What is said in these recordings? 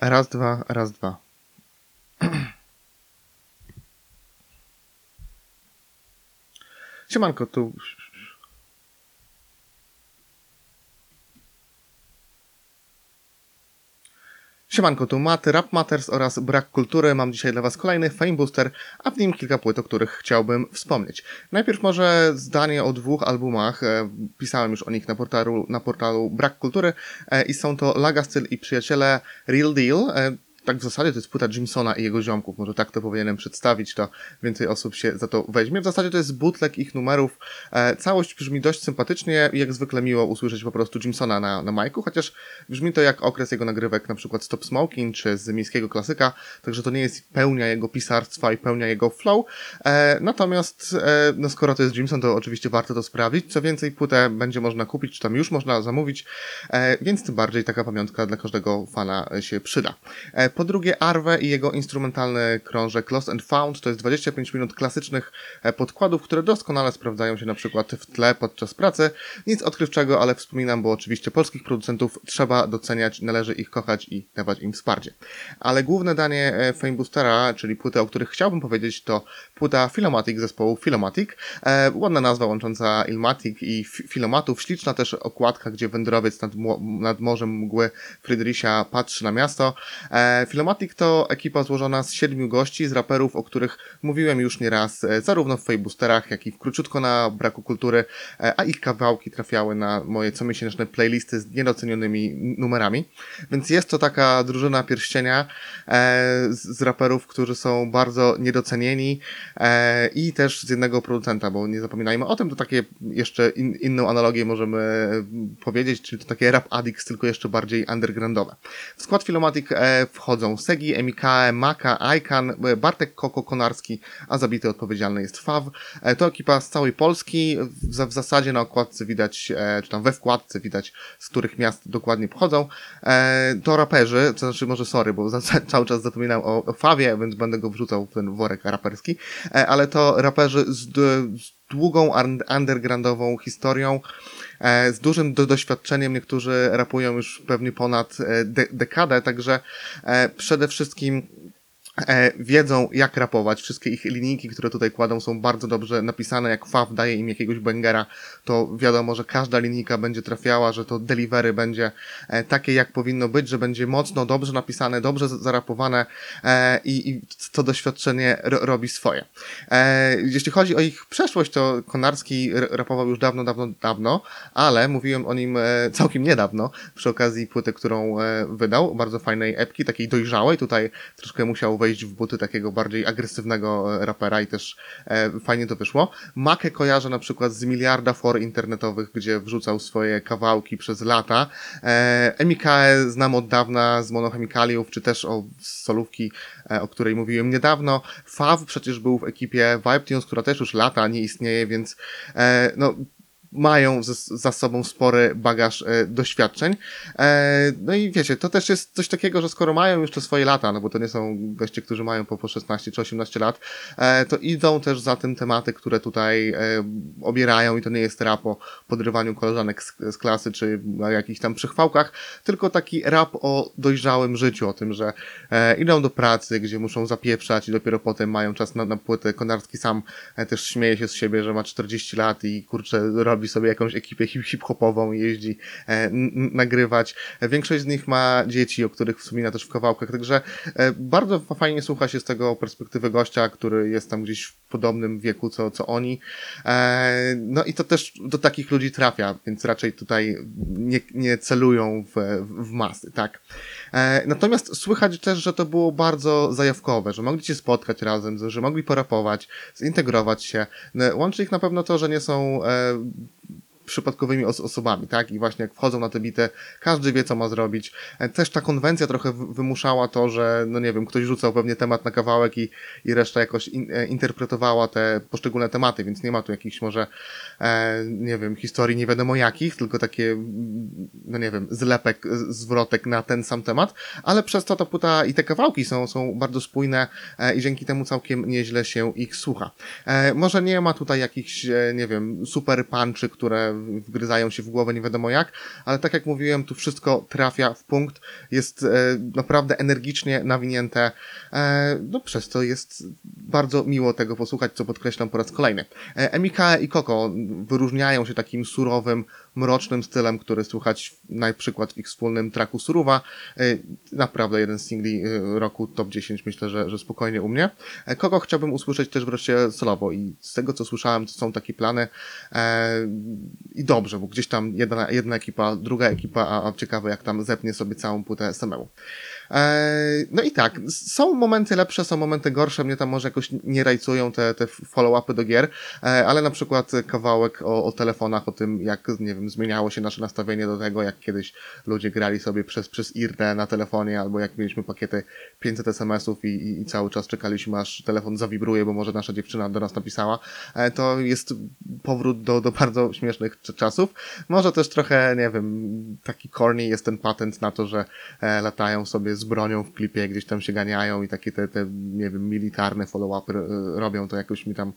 Raz, dwa, raz, dwa. Siemanko, tu... Siemanko, tu Matt, Rap Matters oraz Brak Kultury. Mam dzisiaj dla Was kolejny Fame Booster, a w nim kilka płyt, o których chciałbym wspomnieć. Najpierw może zdanie o dwóch albumach. E, pisałem już o nich na portalu, na portalu Brak Kultury e, i są to Lagastyl i Przyjaciele Real Deal. E, tak w zasadzie to jest płyta Jimsona i jego ziomków, może tak to powinienem przedstawić, to więcej osób się za to weźmie. W zasadzie to jest bootleg ich numerów. E, całość brzmi dość sympatycznie i jak zwykle miło usłyszeć po prostu Jimsona na, na majku, chociaż brzmi to jak okres jego nagrywek na przykład Stop Smoking czy z miejskiego klasyka, także to nie jest pełnia jego pisarstwa i pełnia jego flow. E, natomiast e, no skoro to jest Jimson, to oczywiście warto to sprawdzić. Co więcej, płytę będzie można kupić, czy tam już można zamówić, e, więc tym bardziej taka pamiątka dla każdego fana się przyda. Po drugie, Arwe i jego instrumentalny krążek Lost and Found to jest 25 minut klasycznych e, podkładów, które doskonale sprawdzają się na przykład w tle podczas pracy. Nic odkrywczego, ale wspominam, bo oczywiście polskich producentów trzeba doceniać, należy ich kochać i dawać im wsparcie. Ale główne danie e, Fame Boostera, czyli płyty, o których chciałbym powiedzieć, to płyta Filomatic zespołu Filomatic. E, ładna nazwa łącząca Ilmatic i Filomatów. Śliczna też okładka, gdzie wędrowiec nad, nad morzem mgły Friedricha patrzy na miasto. E, Filomatic to ekipa złożona z siedmiu gości, z raperów, o których mówiłem już nieraz, e, zarówno w Fejboosterach, jak i w króciutko na braku kultury, e, a ich kawałki trafiały na moje comiesięczne playlisty z niedocenionymi numerami. Więc jest to taka drużyna pierścienia e, z raperów, którzy są bardzo niedocenieni i też z jednego producenta, bo nie zapominajmy o tym, to takie jeszcze in, inną analogię możemy powiedzieć, czyli to takie rap addicts, tylko jeszcze bardziej undergroundowe. W skład Filomatic wchodzą wchodzą Segi, Emikae, Maka, Aikan, Bartek Koko Konarski, a zabity odpowiedzialny jest Faw. E, to ekipa z całej Polski. W, w zasadzie na okładce widać, e, czy tam we wkładce widać, z których miast dokładnie pochodzą. E, to raperzy, to znaczy może sorry, bo za, cały czas zapominam o, o Fawie, więc będę go wrzucał w ten worek raperski, ale to raperzy z, z długą undergroundową historią, E, z dużym do doświadczeniem. Niektórzy rapują już pewnie ponad e, de dekadę, także e, przede wszystkim wiedzą jak rapować. Wszystkie ich linijki, które tutaj kładą są bardzo dobrze napisane. Jak Fav daje im jakiegoś bangera, to wiadomo, że każda linijka będzie trafiała, że to delivery będzie e, takie jak powinno być, że będzie mocno, dobrze napisane, dobrze zarapowane e, i, to doświadczenie robi swoje. E, jeśli chodzi o ich przeszłość, to Konarski rapował już dawno, dawno, dawno, ale mówiłem o nim e, całkiem niedawno przy okazji płyty, którą e, wydał, bardzo fajnej epki, takiej dojrzałej. Tutaj troszkę musiał wejść wejść w buty takiego bardziej agresywnego e, rapera i też e, fajnie to wyszło. Makę kojarzę na przykład z miliarda for internetowych, gdzie wrzucał swoje kawałki przez lata. E, Emikae znam od dawna z monochemikaliów, czy też o solówki, e, o której mówiłem niedawno. Fav przecież był w ekipie Vibe która też już lata nie istnieje, więc e, no mają za sobą spory bagaż e, doświadczeń. E, no i wiecie, to też jest coś takiego, że skoro mają już te swoje lata, no bo to nie są goście, którzy mają po, po 16 czy 18 lat, e, to idą też za tym tematy, które tutaj e, obierają i to nie jest rap o podrywaniu koleżanek z, z klasy czy o jakichś tam przychwałkach, tylko taki rap o dojrzałym życiu, o tym, że e, idą do pracy, gdzie muszą zapieprzać i dopiero potem mają czas na, na płytę. Konarski sam e, też śmieje się z siebie, że ma 40 lat i kurczę, robi robi sobie jakąś ekipę hip-hopową i jeździ e, nagrywać. Większość z nich ma dzieci, o których wspomina też w kawałkach, także e, bardzo fajnie słucha się z tego perspektywy gościa, który jest tam gdzieś w podobnym wieku co, co oni. E, no i to też do takich ludzi trafia, więc raczej tutaj nie, nie celują w, w masy, tak. E, natomiast słychać też, że to było bardzo zajawkowe, że mogli się spotkać razem, że mogli porapować, zintegrować się. No, łączy ich na pewno to, że nie są e, przypadkowymi os osobami, tak? I właśnie jak wchodzą na tę bitę, każdy wie, co ma zrobić. E, też ta konwencja trochę wymuszała to, że, no nie wiem, ktoś rzucał pewnie temat na kawałek i, i reszta jakoś in, e, interpretowała te poszczególne tematy, więc nie ma tu jakichś może, e, nie wiem, historii nie wiadomo jakich, tylko takie, no nie wiem, zlepek, zwrotek na ten sam temat, ale przez to ta płyta i te kawałki są, są bardzo spójne e, i dzięki temu całkiem nieźle się ich słucha. E, może nie ma tutaj jakichś, nie wiem, super punchy, które wgryzają się w głowę nie wiadomo jak, ale tak jak mówiłem, tu wszystko trafia w punkt, jest e, naprawdę energicznie nawinięte, e, no przez to jest bardzo miło tego posłuchać, co podkreślam po raz kolejny. E, Emika i Koko wyróżniają się takim surowym, mrocznym stylem, który słychać na przykład w ich wspólnym traku Suruwa. E, Naprawdę jeden z singli e, roku top 10 myślę, że, że spokojnie u mnie. E, Kogo chciałbym usłyszeć też wreszcie solowo i z tego co słyszałem, to są takie plany i dobrze, bo gdzieś tam jedna, jedna ekipa, druga ekipa, a, a ciekawe jak tam zepnie sobie całą płytę samemu. No i tak, są momenty lepsze, są momenty gorsze, mnie tam może jakoś nie rajcują te, te follow-upy do gier, ale na przykład kawałek o, o telefonach, o tym jak, nie wiem, zmieniało się nasze nastawienie do tego, jak kiedyś ludzie grali sobie przez, przez IRNę na telefonie, albo jak mieliśmy pakiety 500 SMS-ów i, i, i cały czas czekaliśmy, aż telefon zawibruje, bo może nasza dziewczyna do nas napisała, e, to jest powrót do, do bardzo śmiesznych cz- czasów. Może też trochę, nie wiem, taki corny jest ten patent na to, że e, latają sobie z bronią w klipie, gdzieś tam się ganiają i takie te, te nie wiem, militarne follow-upy robią, to jakoś mi tam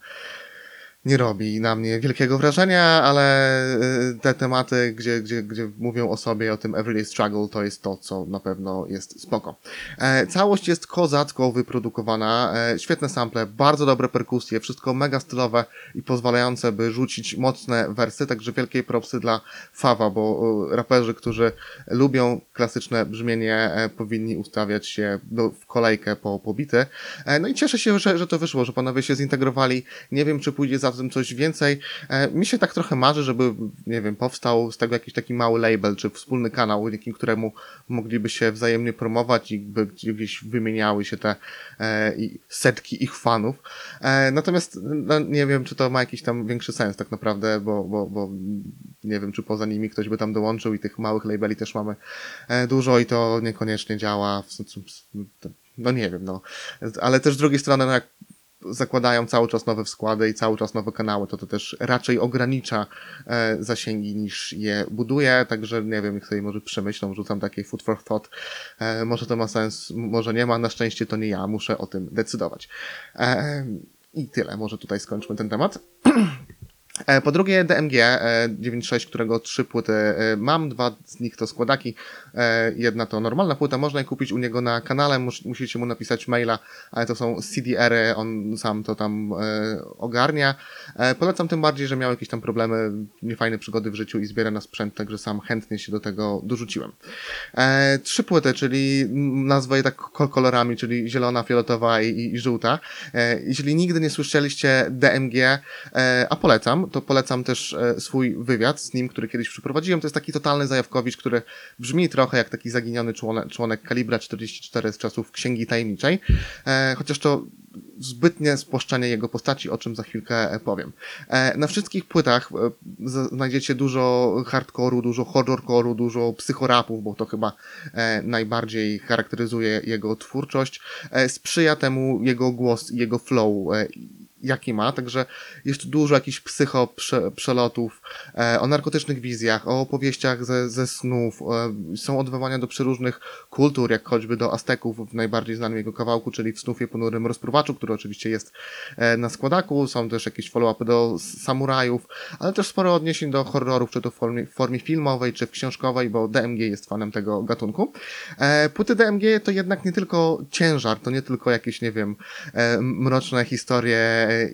nie robi na mnie wielkiego wrażenia, ale y, te tematy, gdzie, gdzie, gdzie mówią o sobie, o tym everyday struggle, to jest to, co na pewno jest spoko. E, całość jest kozacko wyprodukowana, e, świetne sample, bardzo dobre perkusje, wszystko mega stylowe i pozwalające, by rzucić mocne wersy, także wielkie propsy dla Fawa, bo y, raperzy, którzy lubią klasyczne brzmienie, e, powinni ustawiać się do, w kolejkę po, po bity. E, no i cieszę się, że, że to wyszło, że panowie się zintegrowali. Nie wiem, czy pójdzie za tym coś więcej. E, mi się tak trochę marzy, żeby, nie wiem, powstał z tego jakiś taki mały label, czy wspólny kanał, dzięki któremu mogliby się wzajemnie promować i by gdzieś wymieniały się te e, setki ich fanów. E, natomiast no, nie wiem, czy to ma jakiś tam większy sens tak naprawdę, bo, bo, bo nie wiem, czy poza nimi ktoś by tam dołączył i tych małych labeli też mamy dużo i to niekoniecznie działa. No nie wiem, no. Ale też z drugiej strony, no jak zakładają cały czas nowe składy i cały czas nowe kanały, to to też raczej ogranicza e, zasięgi niż je buduje, także nie wiem, jak sobie może przemyślą, rzucam takie food for thought, e, może to ma sens, może nie ma, na szczęście to nie ja, muszę o tym decydować. E, I tyle, może tutaj skończmy ten temat. E, Po drugie DMG e, 96, którego trzy płyty e, mam, dwa z nich to składaki, e, jedna to normalna płyta, można je kupić u niego na kanale, mus, musicie mu napisać maila, ale to są CDR-y, on sam to tam e, ogarnia. E, polecam tym bardziej, że miał jakieś tam problemy, niefajne przygody w życiu i zbiera na sprzęt, także sam chętnie się do tego dorzuciłem. E, trzy płyty, czyli nazwę je tak ko- kolorami, czyli zielona, fioletowa i, i, i żółta. E, jeśli nigdy nie słyszeliście DMG, e, a polecam, to polecam też e, swój wywiad z nim, który kiedyś przeprowadziłem. To jest taki totalny zajawkowicz, który brzmi trochę jak taki zaginiony członek, członek kalibra 44 z czasów Księgi Tajemniczej, e, chociaż to zbytnie spłaszczenie jego postaci, o czym za chwilkę e, powiem. Na wszystkich płytach znajdziecie dużo hardcore'u, dużo horrorcore'u, dużo psychorapów, bo to chyba najbardziej charakteryzuje jego twórczość. Sprzyja temu jego głos jego flow, jaki ma, także jest dużo jakichś psycho prze, przelotów, e, o narkotycznych wizjach, o opowieściach ze, ze snów, e, są odwołania do przeróżnych kultur, jak choćby do Azteków w najbardziej znanym jego kawałku, czyli w snufie ponurym rozpruwaczu, który oczywiście jest e, na składaku, są też jakieś follow-upy do samurajów, ale też sporo odniesień do horrorów, czy to w formie, w formie filmowej, czy w książkowej, bo DMG jest fanem tego gatunku. E, płyty DMG to jednak nie tylko ciężar, to nie tylko jakieś, nie wiem, e, mroczne historie uh,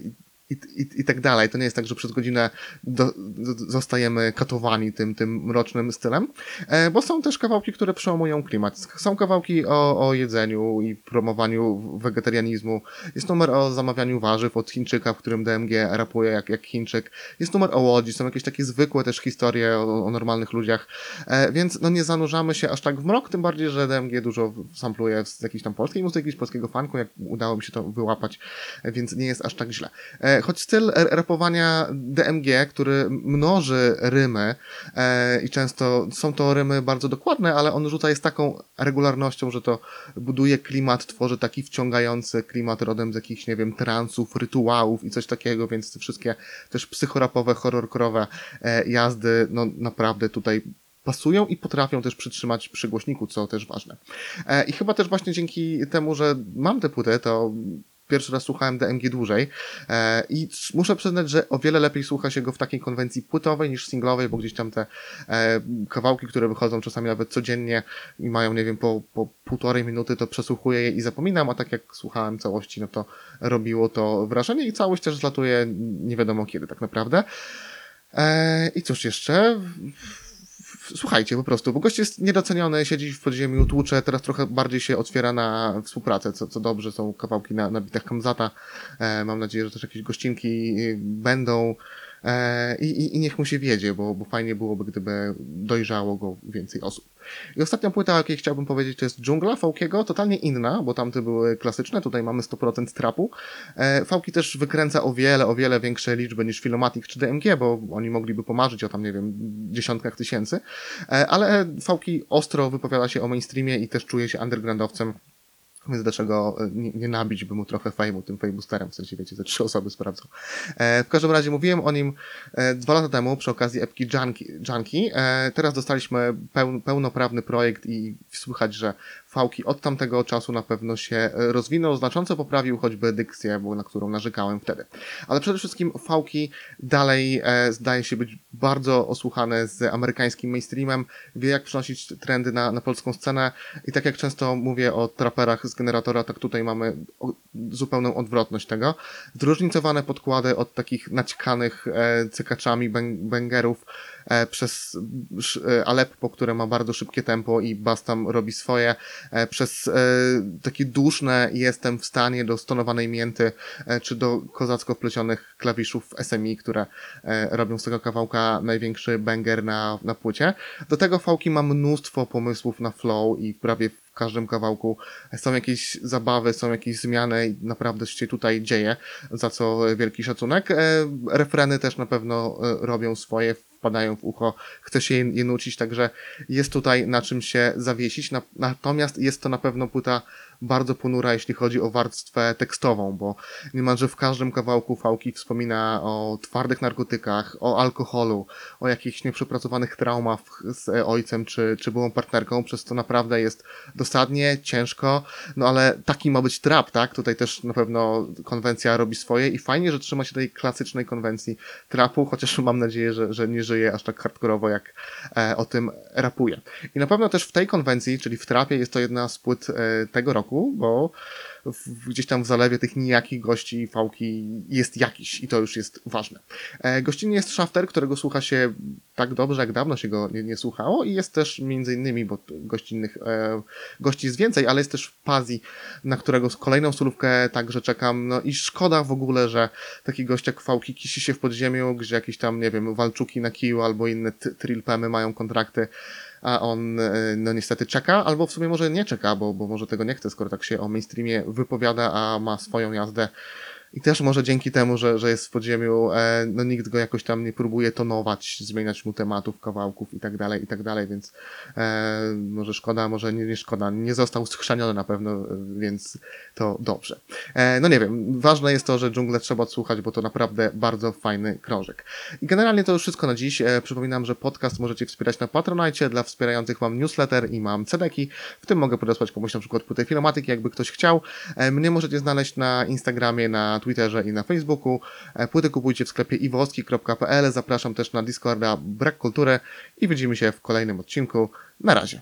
i, i, i tak dalej. To nie jest tak, że przez godzinę do, do, zostajemy katowani tym, tym mrocznym stylem, e, bo są też kawałki, które przełamują klimat. Są kawałki o, o jedzeniu i promowaniu wegetarianizmu. Jest numer o zamawianiu warzyw od Chińczyka, w którym DMG rapuje jak, jak Chińczyk. Jest numer o łodzi, są jakieś takie zwykłe też historie o, o normalnych ludziach, e, więc no nie zanurzamy się aż tak w mrok, tym bardziej, że DMG dużo sampluje z jakiejś tam polskiej muzyki, z polskiego funku, jak udało mi się to wyłapać, e, więc nie jest aż tak źle. E, choć styl rapowania DMG, który mnoży rymy e, i często są to rymy bardzo dokładne, ale on rzuca je z taką regularnością, że to buduje klimat, tworzy taki wciągający klimat rodem z jakichś, nie wiem, transów, rytuałów i coś takiego, więc te wszystkie też psychorapowe, horrorkorowe e, jazdy, no naprawdę tutaj pasują i potrafią też przytrzymać przy głośniku, co też ważne. E, I chyba też właśnie dzięki temu, że mam tę płytę, to pierwszy raz słuchałem DMG dłużej e, i muszę przyznać, że o wiele lepiej słucha się go w takiej konwencji płytowej niż singlowej, bo gdzieś tam te e, kawałki, które wychodzą czasami nawet codziennie i mają, nie wiem, po, po półtorej minuty, to przesłuchuję je i zapominam, a tak jak słuchałem całości, no to robiło to wrażenie i całość też zlatuje nie wiadomo kiedy tak naprawdę. E, I cóż jeszcze? Słuchajcie po prostu, bo gość jest niedoceniony, siedzi w podziemiu, tłucze, teraz trochę bardziej się otwiera na współpracę, co, co dobrze, są kawałki na, na bitach Kamzata, e, mam nadzieję, że też jakieś gościnki będą, E, i, i niech mu się wiedzie, bo, bo fajnie byłoby, gdyby dojrzało go więcej osób. I ostatnia płyta, o jakiej chciałbym powiedzieć, to jest Dżungla Fałkiego, totalnie inna, bo tamte były klasyczne, tutaj mamy 100% trapu. E, Fałki też wykręca o wiele, o wiele większe liczby niż Filomatic czy DMG, bo oni mogliby pomarzyć o tam, nie wiem, dziesiątkach tysięcy, e, ale Fałki ostro wypowiada się o mainstreamie i też czuje się undergroundowcem więc dlaczego e, nie, nie nabić by mu trochę fejmu tym fejboosterem, w sensie wiecie, te trzy osoby sprawdzą. E, w każdym razie mówiłem o nim e, dwa lata temu przy okazji epki Junkie. Junkie. E, teraz dostaliśmy peł, pełnoprawny projekt i słychać, że Fałki od tamtego czasu na pewno się e, rozwinął, znacząco poprawił choćby dykcję, na którą narzekałem wtedy. Ale przede wszystkim Fałki dalej e, zdaje się być bardzo osłuchane z amerykańskim mainstreamem, wie jak przynosić trendy na, na polską scenę i tak jak często mówię o traperach z generatora, tak tutaj mamy zupełną odwrotność tego. Zróżnicowane podkłady od takich naćkanych e, cykaczami bęgerów, E, przez e, Aleppo, które ma bardzo szybkie tempo i bas tam robi swoje, przez takie duszne jestem w stanie do stonowanej mięty, czy do kozacko wplecionych klawiszów SMI, które robią z tego kawałka największy banger na, na płycie. Do tego fałki ma mnóstwo pomysłów na flow i prawie w każdym kawałku są jakieś zabawy, są jakieś zmiany i naprawdę się tutaj dzieje, za co wielki szacunek. Refreny też na pewno robią swoje, wpadają w ucho, chce się je, je nucić, także jest tutaj na czym się zawiesić. natomiast jest to na pewno płyta bardzo ponura, jeśli chodzi o warstwę tekstową, bo niemalże w każdym kawałku Fałki wspomina o twardych narkotykach, o alkoholu, o jakichś nieprzepracowanych traumach z ojcem czy, czy byłą partnerką, przez to naprawdę jest dosadnie, ciężko, no ale taki ma być trap, tak? Tutaj też na pewno konwencja robi swoje i fajnie, że trzyma się tej klasycznej konwencji trapu, chociaż mam nadzieję, że, że nie żyje aż tak hardkorowo, jak e, o tym rapuje. I na pewno też w tej konwencji, czyli w trapie, jest to jedna z płyt e, tego roku, roku, bo w, gdzieś tam w zalewie tych nijakich gości fałki jest jakiś i to już jest ważne. E, gościnnie jest Shafter, którego słucha się tak dobrze, jak dawno się go nie, nie słuchało i jest też między innymi, bo gościnnych e, gości jest więcej, ale jest też Pazi, na którego kolejną solówkę także czekam, no i szkoda w ogóle, że taki gość jak fałki kisi się w podziemiu, gdzie jakieś tam, nie wiem, walczuki na kiju albo inne trilpemy mają kontrakty a on e, no niestety czeka, albo w sumie może nie czeka, bo, bo może tego nie chce, skoro tak się o mainstreamie wypowiada, a ma swoją jazdę i też może dzięki temu, że, że jest w podziemiu, e, no nikt go jakoś tam nie próbuje tonować, zmieniać mu tematów, kawałków i tak dalej, i tak dalej, więc e, może szkoda, może nie, nie szkoda. Nie został schrzaniony na pewno, więc to dobrze. E, no nie wiem, ważne jest to, że dżunglę trzeba odsłuchać, bo to naprawdę bardzo fajny krążek. I generalnie to już wszystko na dziś. E, przypominam, że podcast możecie wspierać na Patronite. Dla wspierających mam newsletter i mam cedeki. W tym mogę podesłać komuś na przykład płytę filmatyki, jakby ktoś chciał. E, mnie możecie znaleźć na Instagramie, na Twitterze i na Facebooku. E, płyty kupujcie w sklepie iwoski.pl. Zapraszam też na Discorda Brak Kultury i widzimy się w kolejnym odcinku. Na razie.